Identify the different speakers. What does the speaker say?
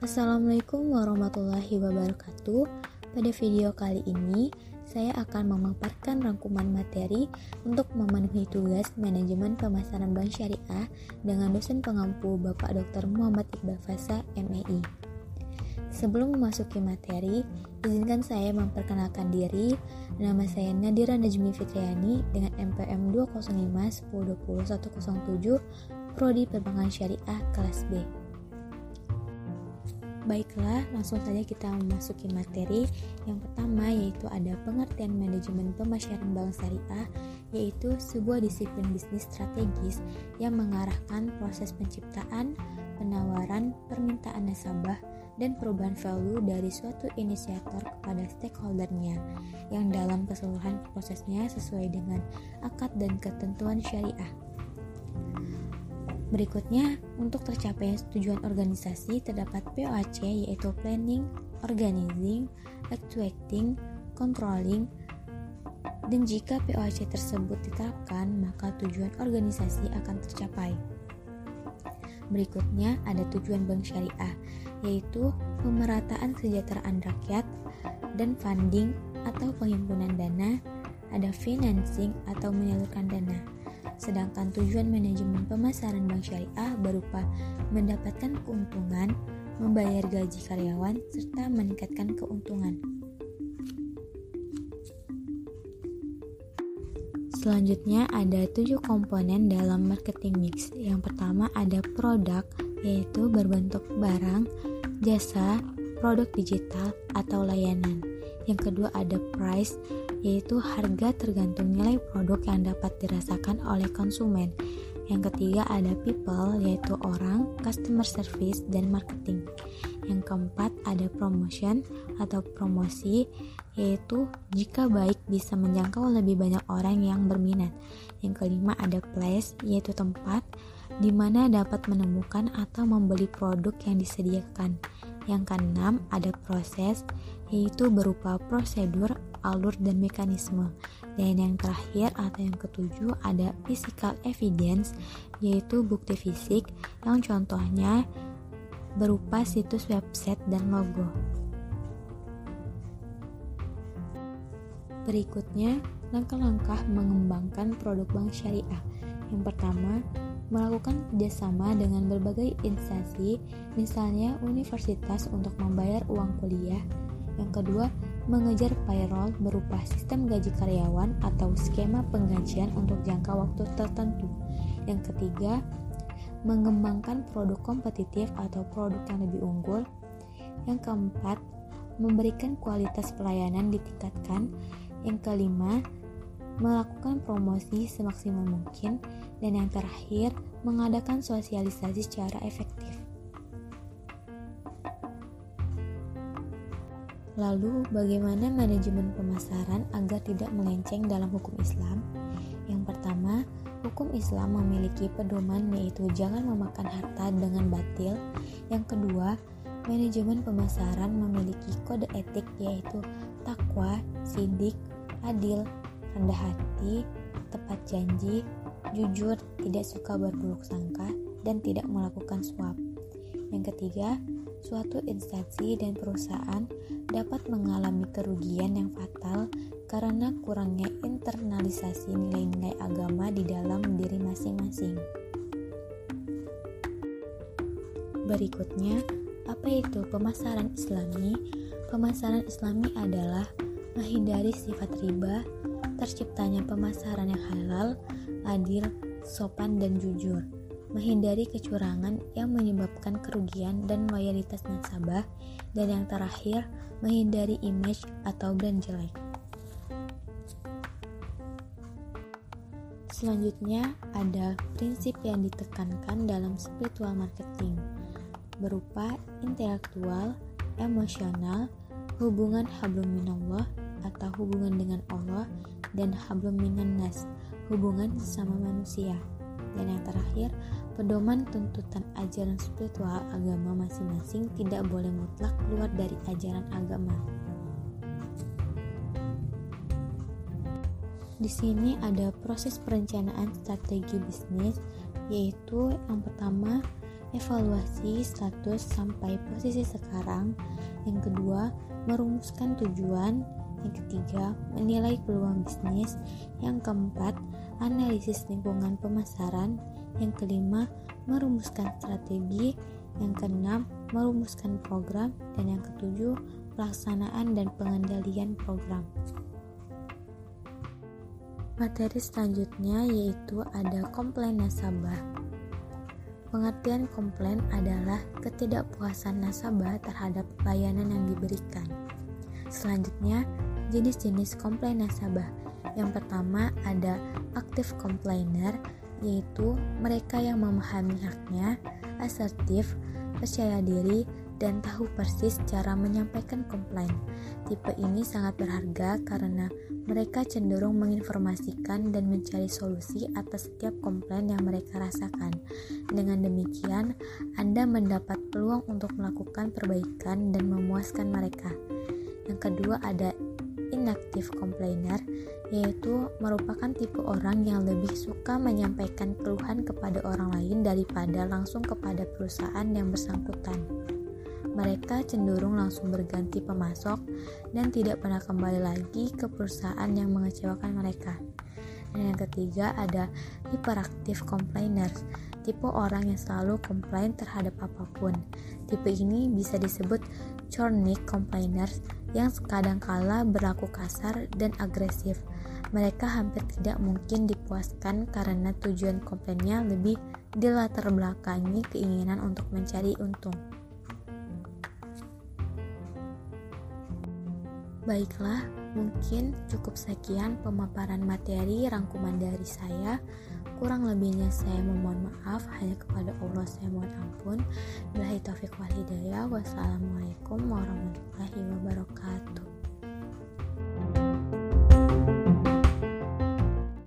Speaker 1: Assalamualaikum warahmatullahi wabarakatuh. Pada video kali ini, saya akan memaparkan rangkuman materi untuk memenuhi tugas manajemen pemasaran bank syariah dengan dosen pengampu Bapak Dr. Muhammad Iqbal Fasa, MEI. Sebelum memasuki materi, izinkan saya memperkenalkan diri. Nama saya Nadira Najmi Fitriani dengan MPM 205 1020 107 Prodi Perbankan Syariah kelas B. Baiklah, langsung saja kita memasuki materi. Yang pertama yaitu ada pengertian manajemen pemasaran bank syariah, yaitu sebuah disiplin bisnis strategis yang mengarahkan proses penciptaan, penawaran, permintaan nasabah, dan perubahan value dari suatu inisiator kepada stakeholdernya yang dalam keseluruhan prosesnya sesuai dengan akad dan ketentuan syariah. Berikutnya, untuk tercapainya tujuan organisasi terdapat POAC yaitu planning, organizing, actuating, controlling, dan jika POAC tersebut diterapkan, maka tujuan organisasi akan tercapai. Berikutnya ada tujuan bank syariah, yaitu pemerataan kesejahteraan rakyat dan funding atau penghimpunan dana, ada financing atau menyalurkan dana sedangkan tujuan manajemen pemasaran bank syariah berupa mendapatkan keuntungan, membayar gaji karyawan, serta meningkatkan keuntungan. Selanjutnya ada tujuh komponen dalam marketing mix. Yang pertama ada produk, yaitu berbentuk barang, jasa, produk digital, atau layanan. Yang kedua ada price, yaitu harga tergantung nilai produk yang dapat dirasakan oleh konsumen. Yang ketiga ada people, yaitu orang, customer service, dan marketing. Yang keempat ada promotion atau promosi, yaitu jika baik bisa menjangkau lebih banyak orang yang berminat. Yang kelima ada place, yaitu tempat di mana dapat menemukan atau membeli produk yang disediakan. Yang keenam ada proses, yaitu berupa prosedur alur dan mekanisme. Dan yang terakhir atau yang ketujuh ada physical evidence yaitu bukti fisik yang contohnya berupa situs website dan logo. Berikutnya, langkah-langkah mengembangkan produk bank syariah. Yang pertama, melakukan kerjasama dengan berbagai instansi, misalnya universitas untuk membayar uang kuliah. Yang kedua, mengejar payroll berupa sistem gaji karyawan atau skema penggajian untuk jangka waktu tertentu. Yang ketiga, mengembangkan produk kompetitif atau produk yang lebih unggul. Yang keempat, memberikan kualitas pelayanan ditingkatkan. Yang kelima, melakukan promosi semaksimal mungkin. Dan yang terakhir, mengadakan sosialisasi secara efektif. Lalu, bagaimana manajemen pemasaran agar tidak melenceng dalam hukum Islam? Yang pertama, hukum Islam memiliki pedoman yaitu jangan memakan harta dengan batil. Yang kedua, manajemen pemasaran memiliki kode etik yaitu takwa, sidik, adil, rendah hati, tepat janji, jujur, tidak suka berburuk sangka, dan tidak melakukan suap. Yang ketiga, suatu instansi dan perusahaan dapat mengalami kerugian yang fatal karena kurangnya internalisasi nilai-nilai agama di dalam diri masing-masing. Berikutnya, apa itu pemasaran Islami? Pemasaran Islami adalah menghindari sifat riba, terciptanya pemasaran yang halal, adil, sopan, dan jujur menghindari kecurangan yang menyebabkan kerugian dan loyalitas nasabah, dan yang terakhir, menghindari image atau brand jelek. Selanjutnya, ada prinsip yang ditekankan dalam spiritual marketing, berupa intelektual, emosional, hubungan hablum minallah atau hubungan dengan Allah, dan hablum minan nas, hubungan sama manusia. Dan yang terakhir, pedoman tuntutan ajaran spiritual agama masing-masing tidak boleh mutlak keluar dari ajaran agama. Di sini ada proses perencanaan strategi bisnis, yaitu yang pertama evaluasi status sampai posisi sekarang. Yang kedua, merumuskan tujuan. Yang ketiga, menilai peluang bisnis. Yang keempat, analisis lingkungan pemasaran. Yang kelima, merumuskan strategi. Yang keenam, merumuskan program. Dan yang ketujuh, pelaksanaan dan pengendalian program. Materi selanjutnya yaitu ada komplain nasabah. Pengertian komplain adalah ketidakpuasan nasabah terhadap layanan yang diberikan. Selanjutnya, jenis-jenis komplain nasabah. Yang pertama ada aktif komplainer, yaitu mereka yang memahami haknya, asertif, percaya diri, dan tahu persis cara menyampaikan komplain. Tipe ini sangat berharga karena mereka cenderung menginformasikan dan mencari solusi atas setiap komplain yang mereka rasakan. Dengan demikian, Anda mendapat peluang untuk melakukan perbaikan dan memuaskan mereka. Yang kedua ada inactive complainer, yaitu merupakan tipe orang yang lebih suka menyampaikan keluhan kepada orang lain daripada langsung kepada perusahaan yang bersangkutan mereka cenderung langsung berganti pemasok dan tidak pernah kembali lagi ke perusahaan yang mengecewakan mereka. Dan yang ketiga ada hyperactive complainers, tipe orang yang selalu komplain terhadap apa pun. Tipe ini bisa disebut chronic complainers yang kadangkala berlaku kasar dan agresif. Mereka hampir tidak mungkin dipuaskan karena tujuan komplainnya lebih dilatar belakangi keinginan untuk mencari untung. Baiklah, mungkin cukup sekian pemaparan materi rangkuman dari saya. Kurang lebihnya saya memohon maaf, hanya kepada Allah saya mohon ampun. Bilahi taufiq wal hidayah. Wassalamualaikum warahmatullahi wabarakatuh.